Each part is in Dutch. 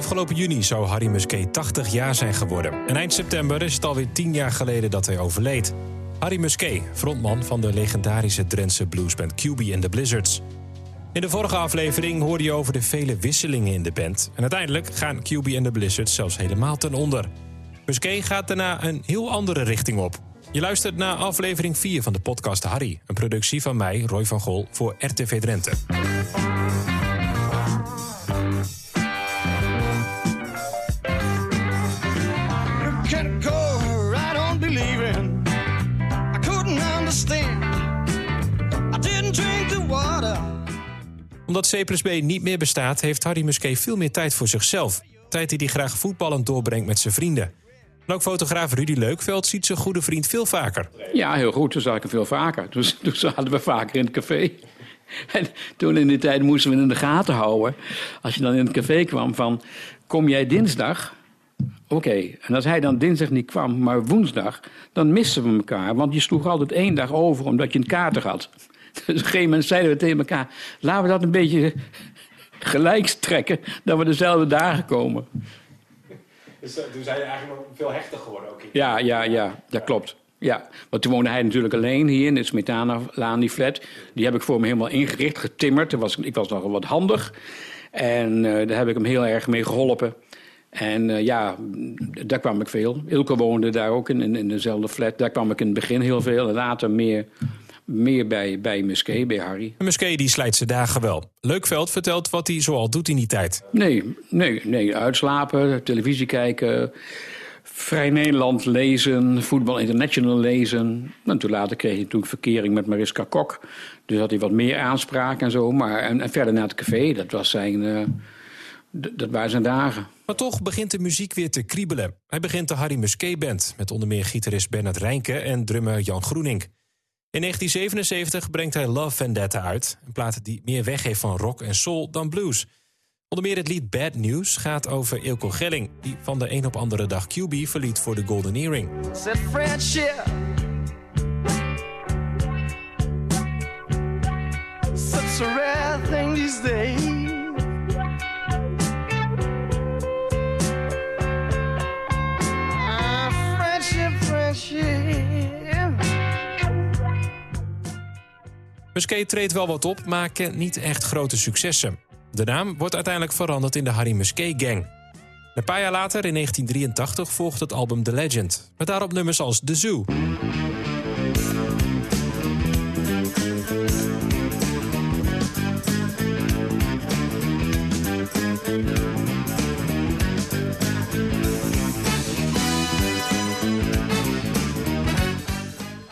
Afgelopen juni zou Harry Musquet 80 jaar zijn geworden. En eind september is het alweer 10 jaar geleden dat hij overleed. Harry Musquet, frontman van de legendarische Drentse bluesband QB and the Blizzards. In de vorige aflevering hoorde je over de vele wisselingen in de band. En uiteindelijk gaan QB and the Blizzards zelfs helemaal ten onder. Musquet gaat daarna een heel andere richting op. Je luistert naar aflevering 4 van de podcast Harry. Een productie van mij, Roy van Gol, voor RTV Drenthe. Omdat C plus B niet meer bestaat, heeft Harry Musquet veel meer tijd voor zichzelf. Tijd die hij graag voetballend doorbrengt met zijn vrienden. En ook fotograaf Rudy Leukveld ziet zijn goede vriend veel vaker. Ja, heel goed. Toen zag ik hem veel vaker. Toen, toen zaten we vaker in het café. En toen in die tijd moesten we in de gaten houden. Als je dan in het café kwam van... Kom jij dinsdag? Oké. En als hij dan dinsdag niet kwam, maar woensdag... dan misten we elkaar. Want je sloeg altijd één dag over omdat je een kater had. Dus op een gegeven moment zeiden we tegen elkaar... laten we dat een beetje gelijk trekken... dat we dezelfde dagen komen. Dus toen zijn je eigenlijk nog veel hechter geworden ook. Ja, ja, ja, dat klopt. Ja, want toen woonde hij natuurlijk alleen hier in de Smetana-laan, die flat. Die heb ik voor hem helemaal ingericht, getimmerd. Was, ik was nogal wat handig. En eh, daar heb ik hem heel erg mee geholpen. En eh, ja, daar kwam ik veel. Ilke woonde daar ook in, in, in dezelfde flat. Daar kwam ik in het begin heel veel. En later meer, meer bij, bij Musquet, bij Harry. Musquet die slijt zijn dagen wel. Leukveld vertelt wat hij zoal doet in die tijd. Nee, nee, nee. Uitslapen, televisie kijken, Vrij Nederland lezen, Voetbal International lezen. En toen later kreeg hij natuurlijk verkering met Mariska Kok. Dus had hij wat meer aanspraak en zo. Maar, en, en verder naar het café, dat, was zijn, d- dat waren zijn dagen. Maar toch begint de muziek weer te kriebelen. Hij begint de Harry Musquet Band... met onder meer gitarist Bernard Reinke en drummer Jan Groening. In 1977 brengt hij Love Vendetta uit. Een plaat die meer weggeeft van rock en soul dan blues. Onder meer het lied Bad News gaat over Ilko Gelling... die van de een op andere dag QB verliet voor de Golden Earring. Such a rare these days. Musquet treedt wel wat op, maar kent niet echt grote successen. De naam wordt uiteindelijk veranderd in de Harry Musquet Gang. Een paar jaar later, in 1983, volgt het album The Legend... met daarop nummers als The Zoo.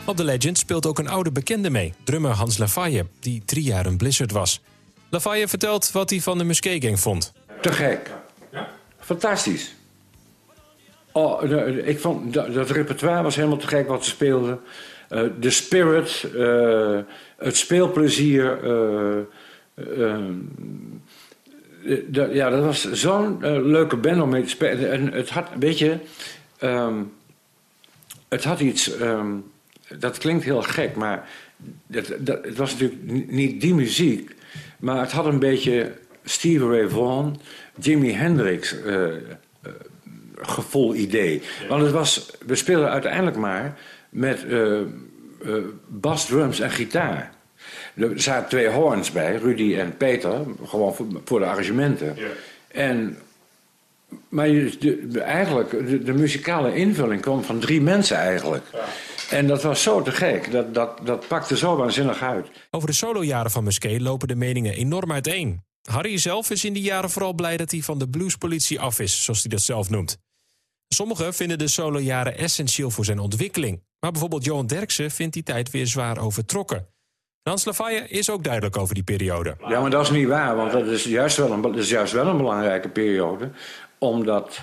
Op The Legend speelt ook een oude bekende mee, drummer Hans Lafaye... die drie jaar een Blizzard was. Lafaye vertelt wat hij van de Musquet Gang vond. Te gek. Fantastisch. Oh, ik vond dat, dat repertoire was helemaal te gek wat ze speelden. Eh, de spirit, eh, het speelplezier. eh, ja, dat was zo'n leuke band om mee te spelen. En het had, weet je, ehm, het had iets. ehm, dat klinkt heel gek, maar dat, dat, het was natuurlijk ni- niet die muziek. Maar het had een beetje Stevie Ray Vaughan, Jimi Hendrix eh, eh, gevoel idee. Want het was, we speelden uiteindelijk maar met bas, drums en gitaar. Er zaten twee horns bij, Rudy en Peter, gewoon voor, voor de arrangementen. En, maar je- de, eigenlijk, de, de muzikale invulling kwam van drie mensen eigenlijk. En dat was zo te gek, dat, dat, dat pakte zo waanzinnig uit. Over de solojaren van Musquet lopen de meningen enorm uiteen. Harry zelf is in die jaren vooral blij dat hij van de bluespolitie af is, zoals hij dat zelf noemt. Sommigen vinden de solojaren essentieel voor zijn ontwikkeling. Maar bijvoorbeeld Johan Derksen vindt die tijd weer zwaar overtrokken. Hans Lafayette is ook duidelijk over die periode. Ja, maar dat is niet waar, want dat is juist wel een, dat is juist wel een belangrijke periode. Omdat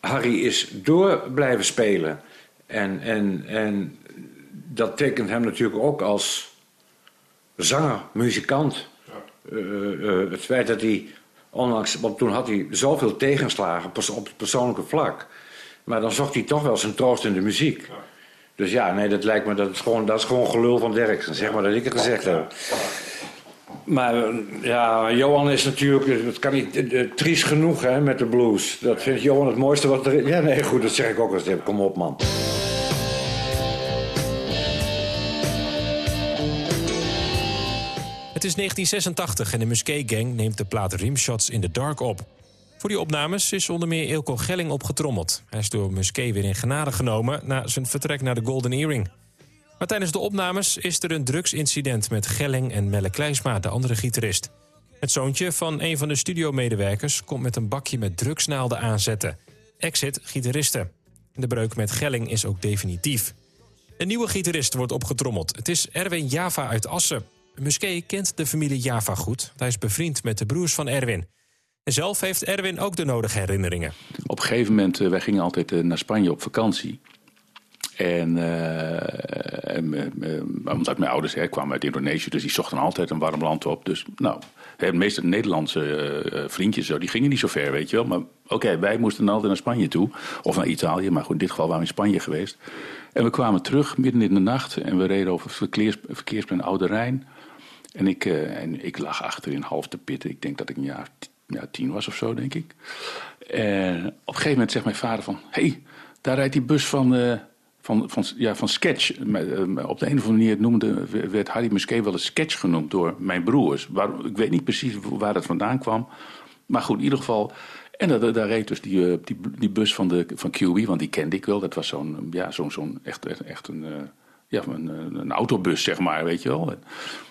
Harry is door blijven spelen. En, en, en dat tekent hem natuurlijk ook als zanger, muzikant. Eh, eh, het feit dat hij, ondanks, want toen had hij zoveel tegenslagen pers- op het persoonlijke vlak. Maar dan zocht hij toch wel zijn troost in de muziek. Dus ja, nee, dat lijkt me, dat is gewoon, dat is gewoon gelul van Derksen. Zeg maar dat ik het gezegd heb. Maar eh, ja, Johan is natuurlijk, dat kan niet, triest genoeg hè, met de blues. Dat vindt Johan het mooiste wat er is. Ja, nee, goed, dat zeg ik ook als Kom op, man. Is 1986 en de Musquet Gang neemt de plaat Rimshots in the Dark op. Voor die opnames is onder meer Ilko Gelling opgetrommeld. Hij is door Musquet weer in genade genomen na zijn vertrek naar de Golden Earring. Maar tijdens de opnames is er een drugsincident met Gelling en Melle Kleisma, de andere gitarist. Het zoontje van een van de studiomedewerkers komt met een bakje met drugsnaalden aanzetten. Exit gitaristen. De breuk met Gelling is ook definitief. Een nieuwe gitarist wordt opgetrommeld. Het is Erwin Java uit Assen. Musquet kent de familie Java goed. Hij is bevriend met de broers van Erwin. En zelf heeft Erwin ook de nodige herinneringen. Op een gegeven moment, uh, wij gingen altijd uh, naar Spanje op vakantie. En, uh, en mijn ouders hè, kwamen uit Indonesië, dus die zochten altijd een warm land op. Dus nou, de meeste Nederlandse vriendjes zo, die gingen niet zo ver, weet je wel. Maar oké, wij moesten altijd naar Spanje toe. Of naar Italië, maar goed, in dit geval waren we in Spanje geweest. En we kwamen terug midden in de nacht en we reden over verkeers, verkeersplein Rijn. En ik, en ik lag achterin half te pitten. Ik denk dat ik een jaar ja, tien was of zo, denk ik. En op een gegeven moment zegt mijn vader van... hé, hey, daar rijdt die bus van, uh, van, van, ja, van Sketch. op de een of andere manier noemde, werd Harry Musquet wel een Sketch genoemd door mijn broers. Waar, ik weet niet precies waar dat vandaan kwam. Maar goed, in ieder geval... En daar, daar reed dus die, die, bus van, de, van QB, want die kende ik wel. Dat was zo'n, ja, zo'n, zo'n echt, echt een, ja, een, een autobus, zeg maar, weet je wel.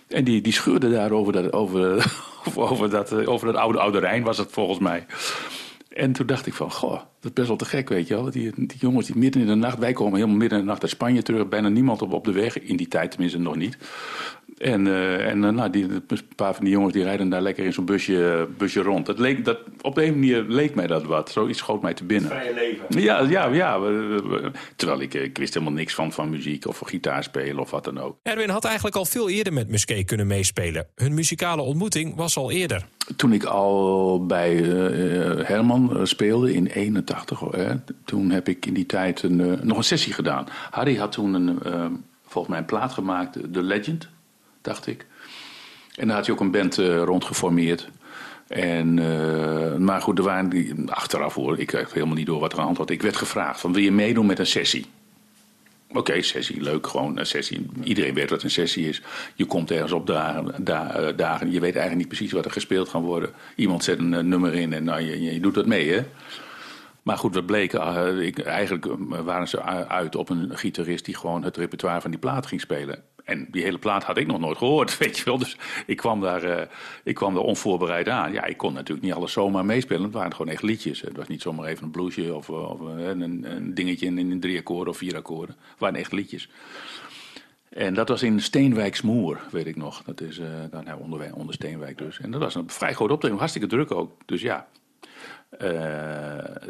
En die, die scheurde daar over dat, over, over, dat, over dat oude, oude Rijn, was het volgens mij. En toen dacht ik van, goh, dat is best wel te gek, weet je wel. Die, die jongens die midden in de nacht, wij komen helemaal midden in de nacht uit Spanje terug. Bijna niemand op, op de weg, in die tijd tenminste nog niet. En, uh, en uh, nou, die, een paar van die jongens die rijden daar lekker in zo'n busje, busje rond. Dat leek, dat, op de een manier leek mij dat wat. Zoiets schoot mij te binnen. Vrije leven. Ja, ja, ja. Terwijl ik, ik wist helemaal niks van, van muziek of van gitaarspelen of wat dan ook. Erwin had eigenlijk al veel eerder met Musquet kunnen meespelen. Hun muzikale ontmoeting was al eerder. Toen ik al bij uh, Herman speelde in 81, hè, toen heb ik in die tijd een, nog een sessie gedaan. Harry had toen een, volgens mij een plaat gemaakt, The Legend dacht ik. En daar had hij ook een band uh, rond geformeerd. En, maar goed, er waren die, achteraf hoor, ik kreeg helemaal niet door wat er aan de hand was. Ik werd gevraagd van wil je meedoen met een sessie? Oké, sessie, leuk, gewoon een sessie. Iedereen weet wat een sessie is. Je komt ergens op dagen, da, dagen, je weet eigenlijk niet precies wat er gespeeld gaat worden. Iemand zet een uh, nummer in en nou, je, je, doet dat mee, hè? Maar goed, bleek, uh, ik, eigenlijk waren ze uit op een gitarist die gewoon het repertoire van die plaat ging spelen. En die hele plaat had ik nog nooit gehoord, weet je wel. Dus ik kwam daar, uh, ik kwam daar onvoorbereid aan. Ja, ik kon natuurlijk niet alles zomaar meespelen. Het waren gewoon echt liedjes. Het was niet zomaar even een bluesje of, of een, een, dingetje in, in drie akkoorden of vier akkoorden. Het waren echt liedjes. En dat was in Steenwijksmoer, weet ik nog. Dat is uh, onder, onder Steenwijk dus. En dat was een vrij groot optreden, hartstikke druk ook. Dus ja,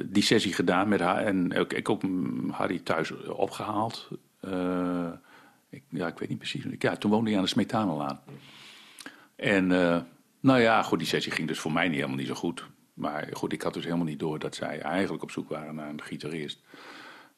die sessie gedaan met haar. En ik, ik ook Harry thuis opgehaald. Ik, ja, ik weet niet precies. Ja, toen woonde hij aan de Smetanelaan. En uh, nou ja, goed, die sessie ging dus voor mij niet helemaal niet zo goed. Maar goed, ik had dus helemaal niet door dat zij eigenlijk op zoek waren naar een gitarist.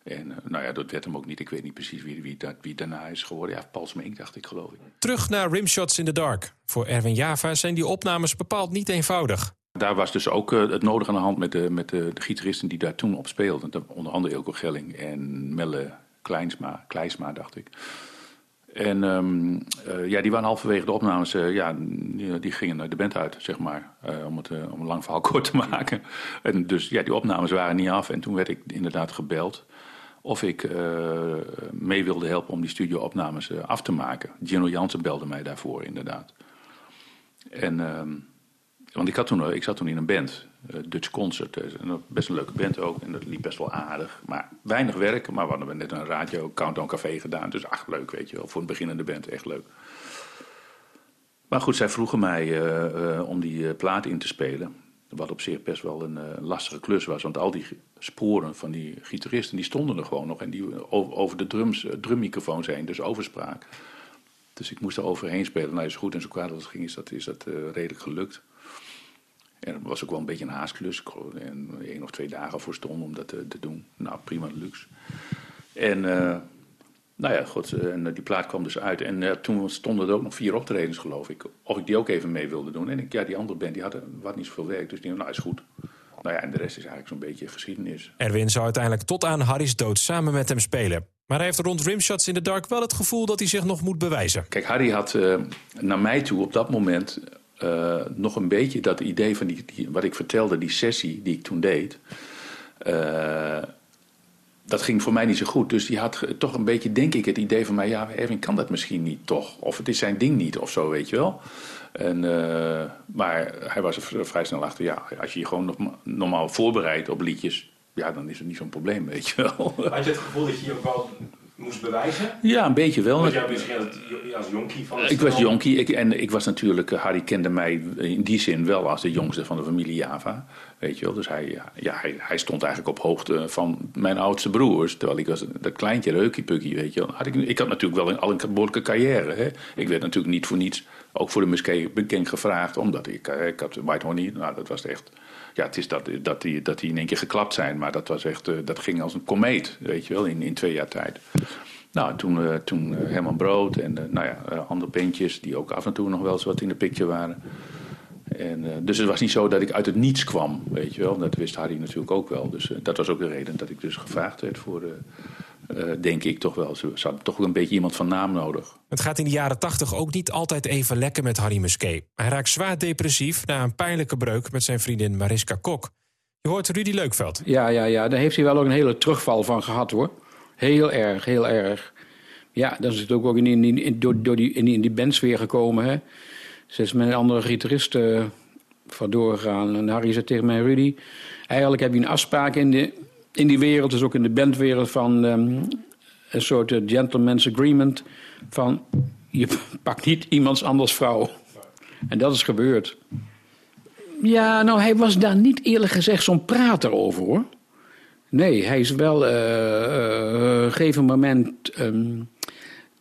En uh, nou ja, dat werd hem ook niet. Ik weet niet precies wie, wie, dat, wie daarna is geworden. Ja, Paul Smink, dacht ik, geloof ik. Terug naar Rimshots in the Dark. Voor Erwin Java zijn die opnames bepaald niet eenvoudig. Daar was dus ook uh, het nodige aan de hand met, de, met de, de gitaristen die daar toen op speelden. Onder andere Ilko Gelling en Melle Kleinsma, Kleinsma dacht ik. En um, uh, ja, die waren halverwege de opnames, uh, ja, die, die, gingen de band uit, zeg maar. Uh, om, het, om een lang verhaal kort te maken. En dus ja, die opnames waren niet af. En toen werd ik inderdaad gebeld of ik mee wilde helpen om die studioopnames af te maken. Gino Jansen belde mij daarvoor, inderdaad. En, um, want ik, had toen, ik zat toen in een band, Dutch Concert. Best een leuke band ook. En dat liep best wel aardig. Maar weinig werk. Maar we hadden net een radio Countdown Café gedaan. Dus ach, leuk weet je wel. Voor een beginnende band echt leuk. Maar goed, zij vroegen mij om die plaat in te spelen. Wat op zich best wel een lastige klus was. Want al die sporen van die gitaristen, die stonden er gewoon nog. En die over, over de drums, drummicrofoons heen, dus overspraak. Dus ik moest er overheen spelen. Nou, is goed en zo kwaad als het ging, is dat, is dat redelijk gelukt. En dat was ook wel een beetje een haastklus. En één of twee dagen voor stond om dat te, te doen. Nou, prima luxe. En uh, nou ja, goed, eh, en die plaat kwam dus uit. En eh, toen stonden er ook nog vier optredens, geloof ik. Of ik die ook even mee wilde doen. En ik, ja, die andere band die had, had niet zoveel werk. Dus die nou is goed. Nou ja, en de rest is eigenlijk zo'n beetje geschiedenis. Erwin zou uiteindelijk tot aan Harry's dood samen met hem spelen. Maar hij heeft rond Rimshots in the Dark wel het gevoel dat hij zich nog moet bewijzen. Kijk, Harry had uh, naar mij toe op dat moment uh, nog een beetje dat idee van die, wat ik vertelde, die sessie die ik toen deed. Uh, dat ging voor mij niet zo goed. Dus die had toch een beetje, denk ik, het idee van mij... ja, Erwin kan dat misschien niet toch. Of het is zijn ding niet of zo, weet je wel. En, uh, maar hij was er vrij snel achter. Ja, als je je gewoon nog, normaal voorbereidt op liedjes... ja, dan is het niet zo'n probleem, weet je wel. Had je het gevoel dat je je ook wel moest bewijzen? Ja, een beetje wel. Want jij als jonkie van Ik was jonkie ik, en ik was natuurlijk... Harry kende mij in die zin wel als de jongste van de familie Java... Weet je wel? Dus hij, ja, hij, hij, stond eigenlijk op hoogte van mijn oudste broers. Terwijl ik was dat kleintje, reukje weet je wel. Had ik, ik had natuurlijk wel een, al een behoorlijke carrière. Hè? Ik werd natuurlijk niet voor niets, ook voor de Musquet bekend gevraagd. Omdat ik, ik had White Honey, nou dat was echt... Ja, het is dat, dat, die, dat die in één keer geklapt zijn. Maar dat was echt, dat ging als een komeet, weet je wel, in, in twee jaar tijd. Nou, toen, uh, toen uh, Herman Brood en nou ja, andere bandjes die ook af en toe nog wel eens wat in de picture waren. En, dus het was niet zo dat ik uit het niets kwam, weet je wel. Dat wist Harry natuurlijk ook wel. Dus dat was ook de reden dat ik dus gevraagd werd voor, uh, denk ik toch wel. Ze, hadden toch wel een beetje iemand van naam nodig. Het gaat in de jaren tachtig ook niet altijd even lekker met Harry Musquet. Hij raakt zwaar depressief na een pijnlijke breuk met zijn vriendin Mariska Kok. Je hoort Rudy Leukveld. Ja, ja, ja, daar heeft hij wel ook een hele terugval van gehad hoor. Heel erg, heel erg. Ja, dan is het ook, ook in, in, in, door, door die, in, in die bandsfeer gekomen. Hè. Ze is met een andere gitarist uh, vandoor gegaan. En Harry zei tegen mij, Rudy... eigenlijk heb je een afspraak in, de, in die wereld... dus ook in de bandwereld van um, een soort uh, gentleman's agreement... van je pakt niet iemands anders vrouw. En dat is gebeurd. Ja, nou, hij was daar niet eerlijk gezegd zo'n prater over, hoor. Nee, hij is wel... Uh, uh, gegeven moment... Um,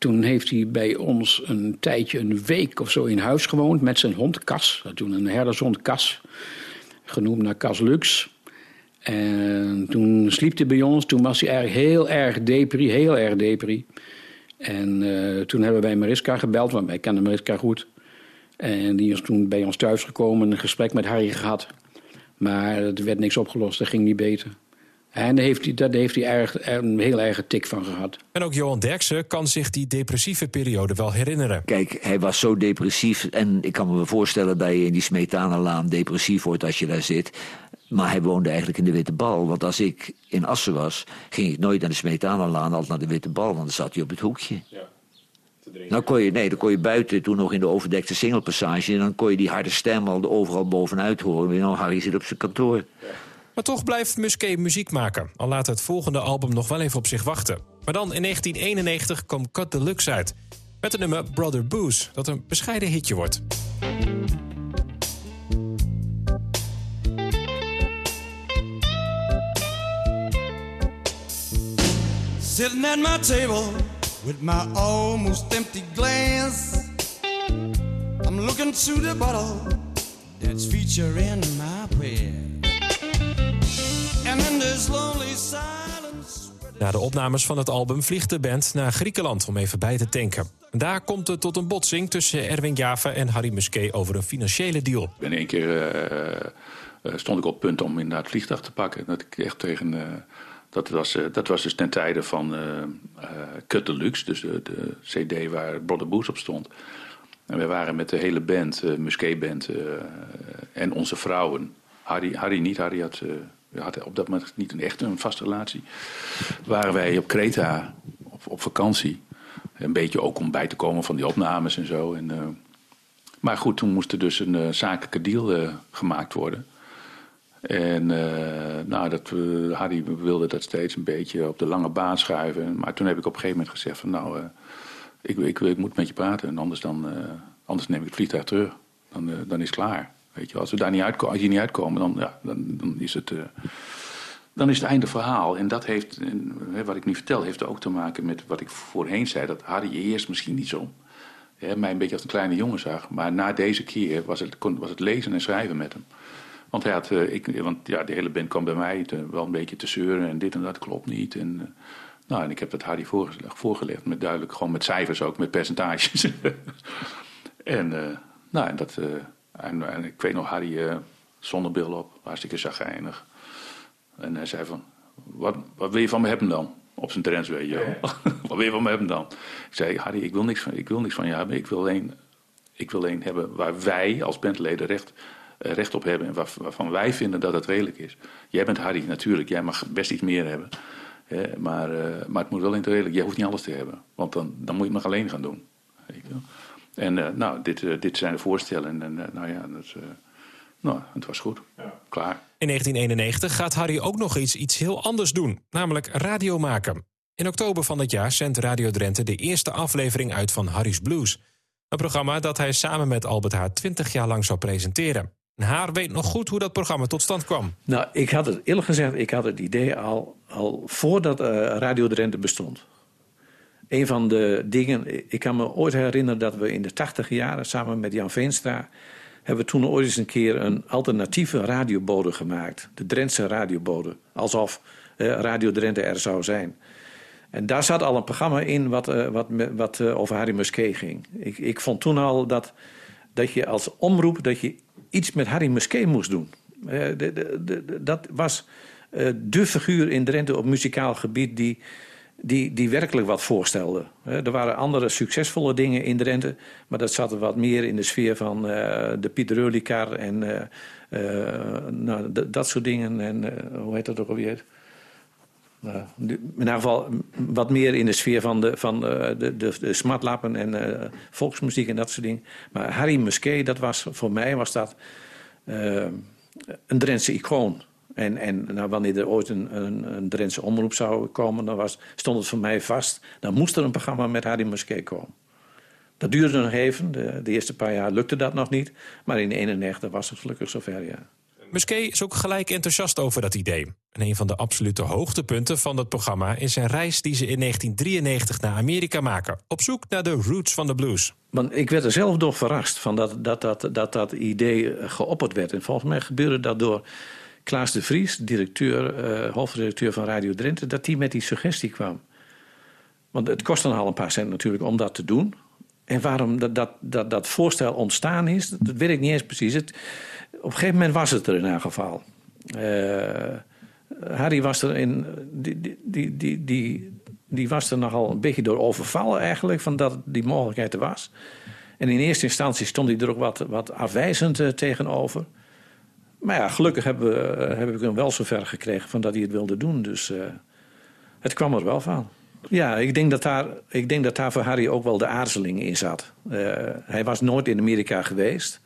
toen heeft hij bij ons een tijdje, een week of zo in huis gewoond met zijn hond Cas. Toen een herdershond Cas, genoemd naar Cas Lux. En toen sliep hij bij ons. Toen was hij eigenlijk heel erg depri, heel erg depri. En uh, toen hebben wij Mariska gebeld, want wij kennen Mariska goed. En die is toen bij ons thuis gekomen, een gesprek met Harry gehad. Maar er werd niks opgelost, dat ging niet beter. En daar heeft hij, daar heeft hij erg, een heel erge tik van gehad. En ook Johan Derksen kan zich die depressieve periode wel herinneren. Kijk, hij was zo depressief. En ik kan me voorstellen dat je in die Smetanelaan depressief wordt als je daar zit. Maar hij woonde eigenlijk in de Witte Bal. Want als ik in Assen was, ging ik nooit naar de Smetanelaan, altijd naar de Witte Bal. Want dan zat hij op het hoekje. Ja. Nou kon je, nee, dan kon je buiten, toen nog in de overdekte singlepassage... en dan kon je die harde stem al overal bovenuit horen. Nou, Harry zit op zijn kantoor. Ja. Maar toch blijft Musquet muziek maken. Al laat het volgende album nog wel even op zich wachten. Maar dan in 1991 kwam Cut Deluxe uit. Met het nummer Brother Booze, dat een bescheiden hitje wordt. Sitting at my table with my almost empty glass. I'm looking through the bottle that's featuring my prayer. Na de opnames van het album vliegt de band naar Griekenland om even bij te tanken. Daar komt het tot een botsing tussen Erwin Java en Harry Musquet over een financiële deal. In één keer uh, stond ik op punt om inderdaad het vliegtuig te pakken. Dat ik echt tegen. Uh, dat, was, uh, dat was dus ten tijde van Cut Deluxe, dus de, de, CD waar Brother Boots op stond. En we waren met de hele band, Musquet Band en onze vrouwen. Harry, Harry niet, Harry had we hadden op dat moment niet een echte een vaste relatie. Waren wij op Kreta op, vakantie. Een beetje ook om bij te komen van die opnames en zo. En, uh, maar goed, toen moest er dus een uh, zakelijke deal uh, gemaakt worden. En nou, dat, Harry wilde dat steeds een beetje op de lange baan schuiven. Maar toen heb ik op een gegeven moment gezegd van nou, ik, ik, ik, moet met je praten. En anders, dan, anders neem ik het vliegtuig terug. Dan, dan is het klaar. Als we daar niet uitkomen, als je niet uitkomen, dan, ja, dan, dan is het. Uh, dan is het einde verhaal. En dat heeft, wat ik nu vertel, heeft ook te maken met wat ik voorheen zei. Dat Harry eerst misschien niet zo hè, mij een beetje als een kleine jongen zag. Maar na deze keer was het, was het lezen en schrijven met hem. Want, hij had, uh, ik, want ja, de hele band kwam bij mij te, wel een beetje te zeuren en dit en dat klopt niet. En, uh, Nou, en ik heb dat Harry voorgelegd, voorgelegd met duidelijk, gewoon met cijfers ook, met percentages. en, nou, en, dat, en, en, ik weet nog, Harry uh, zonnebril op, hartstikke zagrijnig. En hij zei van, wat, wat wil je van me hebben dan? Op zijn trends, weet je wel. wat wil je van me hebben dan? Ik zei, Harry, ik wil niks van, ik wil niks van je hebben. Ik wil alleen, ik wil alleen hebben waar wij als bandleden recht, recht op hebben. En waar, waarvan wij vinden dat het redelijk is. Jij bent Harry, natuurlijk. Jij mag best iets meer hebben maar, uh, maar het moet wel redelijk. Jij hoeft niet alles te hebben. Want dan, dan moet je het nog alleen gaan doen. En uh, nou, dit, uh, dit zijn de voorstellen. En nou ja, dat, nou, het was goed. Ja. Klaar. In 1991 gaat Harry ook nog iets, iets heel anders doen. Namelijk radio maken. In oktober van dat jaar zendt Radio Drenthe de eerste aflevering uit van Harry's Blues. Een programma dat hij samen met Albert Haar 20 jaar lang zou presenteren. Haar weet nog goed hoe dat programma tot stand kwam. Nou, ik had het eerlijk gezegd, ik had het idee al, al voordat uh, Radio Drenthe bestond. Een van de dingen, ik kan me ooit herinneren dat we in de tachtig jaren samen met Jan Veenstra hebben we toen ooit eens een keer een alternatieve radiobode gemaakt. De Drentse radiobode. Alsof uh, Radio Drenthe er zou zijn. En daar zat al een programma in wat, uh, wat, wat over Harry Musquet ging. Ik, ik vond toen al dat, dat je als omroep dat je iets met Harry Musquet moest doen. Uh, de, de, dat was de figuur in Drenthe op muzikaal gebied die, die, die werkelijk wat voorstelde. Er waren andere succesvolle dingen in Drenthe, maar dat zat wat meer in de sfeer van de Pieter Reulikar en nou, dat soort dingen. En hoe heet dat ook alweer? Uh, in ieder geval wat meer in de sfeer van de, van de, de, smartlappen en volksmuziek en dat soort dingen. Maar Harry Musquet, dat was, voor mij was dat een Drentse icoon. En, en nou, wanneer er ooit een, een, een Drentse omroep zou komen, dan was, stond het voor mij vast. Dan moest er een programma met Harry Musquet komen. Dat duurde nog even. De, de eerste paar jaar lukte dat nog niet. Maar in 1991 was het gelukkig zover, ja. Musquet is ook gelijk enthousiast over dat idee. En een van de absolute hoogtepunten van dat programma is een reis die ze in 1993 naar Amerika maken. Op zoek naar de roots van de blues. Want ik werd er zelf door verrast van dat dat, dat, dat, dat idee geopperd werd. En volgens mij gebeurde dat door Klaas de Vries, directeur, uh, hoofdredacteur van Radio Drenthe, dat die met die suggestie kwam. Want het kost dan al een paar cent natuurlijk om dat te doen. En waarom dat, dat, dat, dat voorstel ontstaan is, dat weet ik niet eens precies. Het, op een gegeven moment was het er in elk geval. Uh, Harry was er in. Die, die, die, die, die was er nogal een beetje door overvallen eigenlijk, van dat die mogelijkheid er was. En in eerste instantie stond hij er ook wat, wat afwijzend uh, tegenover. Maar ja, gelukkig hebben we, uh, heb ik hem wel zover gekregen van dat hij het wilde doen. Dus uh, het kwam er wel van. Ja, ik denk, dat daar, ik denk dat daar voor Harry ook wel de aarzeling in zat. hij was nooit in Amerika geweest.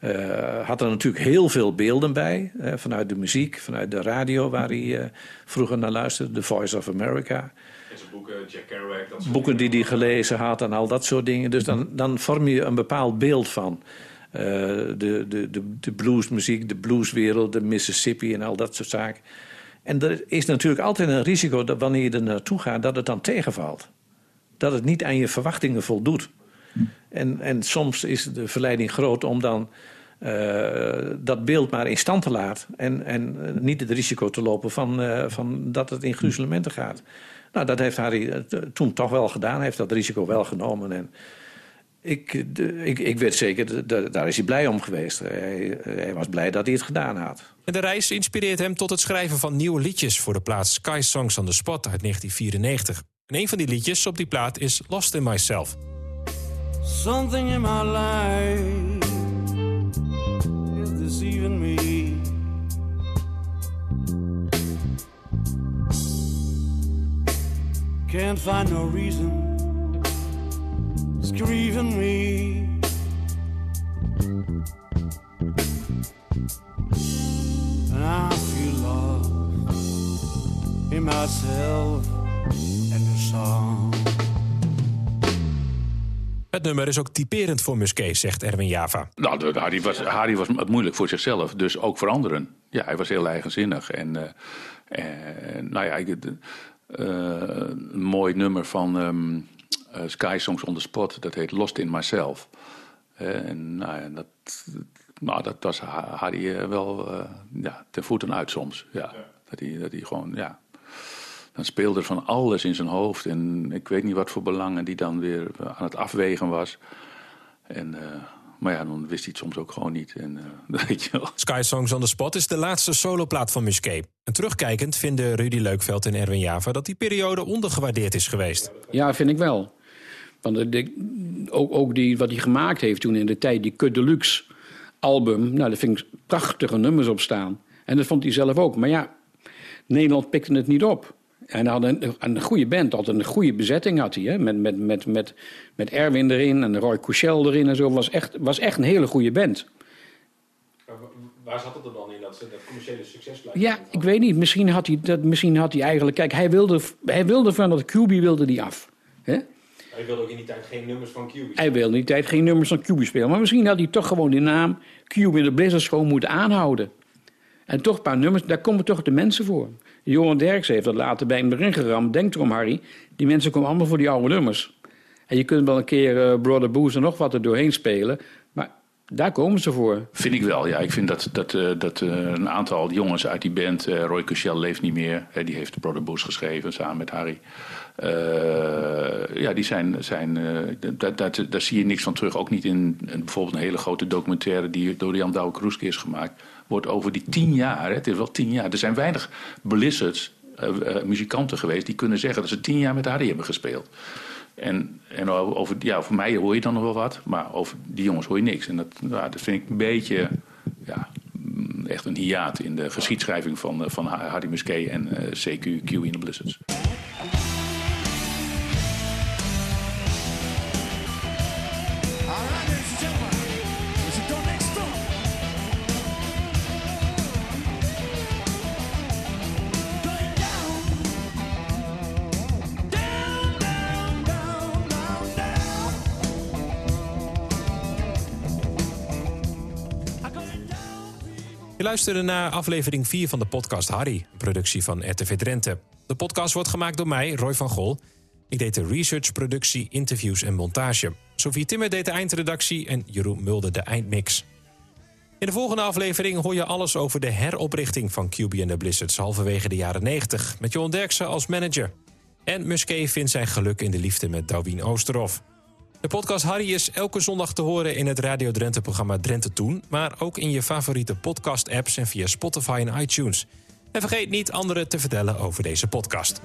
Uh, had er natuurlijk heel veel beelden bij. Vanuit de muziek, vanuit de radio waar hij vroeger naar luisterde. The Voice of America. Boeken, Jack Kerouac. Dat boeken die hij gelezen had en al dat soort dingen. Dus dan, dan vorm je een bepaald beeld van. De, de, de, de bluesmuziek, de blueswereld, de Mississippi en al dat soort zaken. En er is natuurlijk altijd een risico dat wanneer je er naartoe gaat, dat het dan tegenvalt. Dat het niet aan je verwachtingen voldoet. En, en soms is de verleiding groot om dan uh, dat beeld maar in stand te laten. En, en niet het risico te lopen van, uh, van dat het in gruzelementen gaat. Nou, dat heeft Harry toen toch wel gedaan. Hij heeft dat risico wel genomen. En ik, de, ik, ik weet zeker, de, daar is hij blij om geweest. Hij, hij, was blij dat hij het gedaan had. En de reis inspireert hem tot het schrijven van nieuwe liedjes... voor de plaat Sky Songs on the Spot uit 1994. En een van die liedjes op die plaat is Lost in Myself. Something in my life is deceiving me. Can't find no reason, grieving me. And I feel lost in myself and the song. Het nummer is ook typerend voor Musquet, zegt Erwin Java. Nou, Harry was, Harry was moeilijk voor zichzelf, dus ook voor anderen. Ja, hij was heel eigenzinnig. En uh, uh, nou ja, uh, een mooi nummer van um, Sky Songs on the Spot, dat heet Lost in Myself. en nou ja, dat, nou, dat was Harry wel ja, ten voeten uit soms. Ja. ja. Dat, hij, dat hij gewoon, ja, dan speelde er van alles in zijn hoofd. En ik weet niet wat voor belangen die dan weer aan het afwegen was. En, uh, maar ja, dan wist hij het soms ook gewoon niet. En, uh, weet je wel. Sky Songs on the Spot is de laatste soloplaat van Musquet. En terugkijkend vinden Rudy Leukveld en Erwin Java... dat die periode ondergewaardeerd is geweest. Ja, vind ik wel. Want de, ook, ook die, wat hij gemaakt heeft toen in de tijd, die Cut Deluxe album... nou, daar vind ik prachtige nummers op staan. En dat vond hij zelf ook. Maar ja, Nederland pikte het niet op. En hij had een, een goede band, altijd een goede bezetting had hij. Hè? Met, met, met, met, met Erwin erin en Roy Couchel erin en zo. Was echt, was echt een hele goede band. Waar zat het er dan in, dat, dat commerciële succes? Ja, ik weet niet. Misschien had hij, dat, misschien had hij eigenlijk... Kijk, hij wilde, hij wilde van dat QB wilde die af. Hè? Hij wilde ook in die tijd geen nummers van QB Hij wilde in die tijd geen nummers van QB spelen. Maar misschien had hij toch gewoon die naam QB in de Blizzards gewoon moeten aanhouden. En toch een paar nummers, daar komen toch de mensen voor. Johan Derks heeft dat later bij hem erin geramd. Denk erom, Harry. Die mensen komen allemaal voor die oude nummers. En je kunt wel een keer uh, Brother Booze en nog wat er doorheen spelen. Maar daar komen ze voor. Vind ik wel, ja. Ik vind dat, dat, uh, dat uh, een aantal jongens uit die band... Roy Cushel leeft niet meer. die heeft Brother Booze geschreven samen met Harry. Ja, die zijn... zijn daar, daar, daar zie je niks van terug. Ook niet in, bijvoorbeeld een hele grote documentaire... die door Jan Douwe Kroeske is gemaakt wordt over die tien jaar, het is wel tien jaar, er zijn weinig Blizzards, uh, muzikanten geweest die kunnen zeggen dat ze tien jaar met Harry hebben gespeeld. En, en over, ja, voor mij hoor je dan nog wel wat, maar over die jongens hoor je niks. En dat, nou, dat vind ik een beetje ja, echt een hiaat in de geschiedschrijving van, van Hardy Musquet en uh, CQ, Q in de Blizzards. Luisterde naar aflevering 4 van de podcast Harry, productie van RTV Drenthe. De podcast wordt gemaakt door mij, Roy van Gol. Ik deed de research, productie, interviews en montage. Sophie Timmer deed de eindredactie en Jeroen Mulder de eindmix. In de volgende aflevering hoor je alles over de heroprichting van QB en de Blizzards halverwege de jaren 90 met Johan Derksen als manager. En Musquet vindt zijn geluk in de liefde met Douwien Oosterhoff. De podcast Harry is elke zondag te horen in het Radio Drenthe-programma Drenthe Toen... maar ook in je favoriete podcast-apps en via Spotify en iTunes. En vergeet niet anderen te vertellen over deze podcast.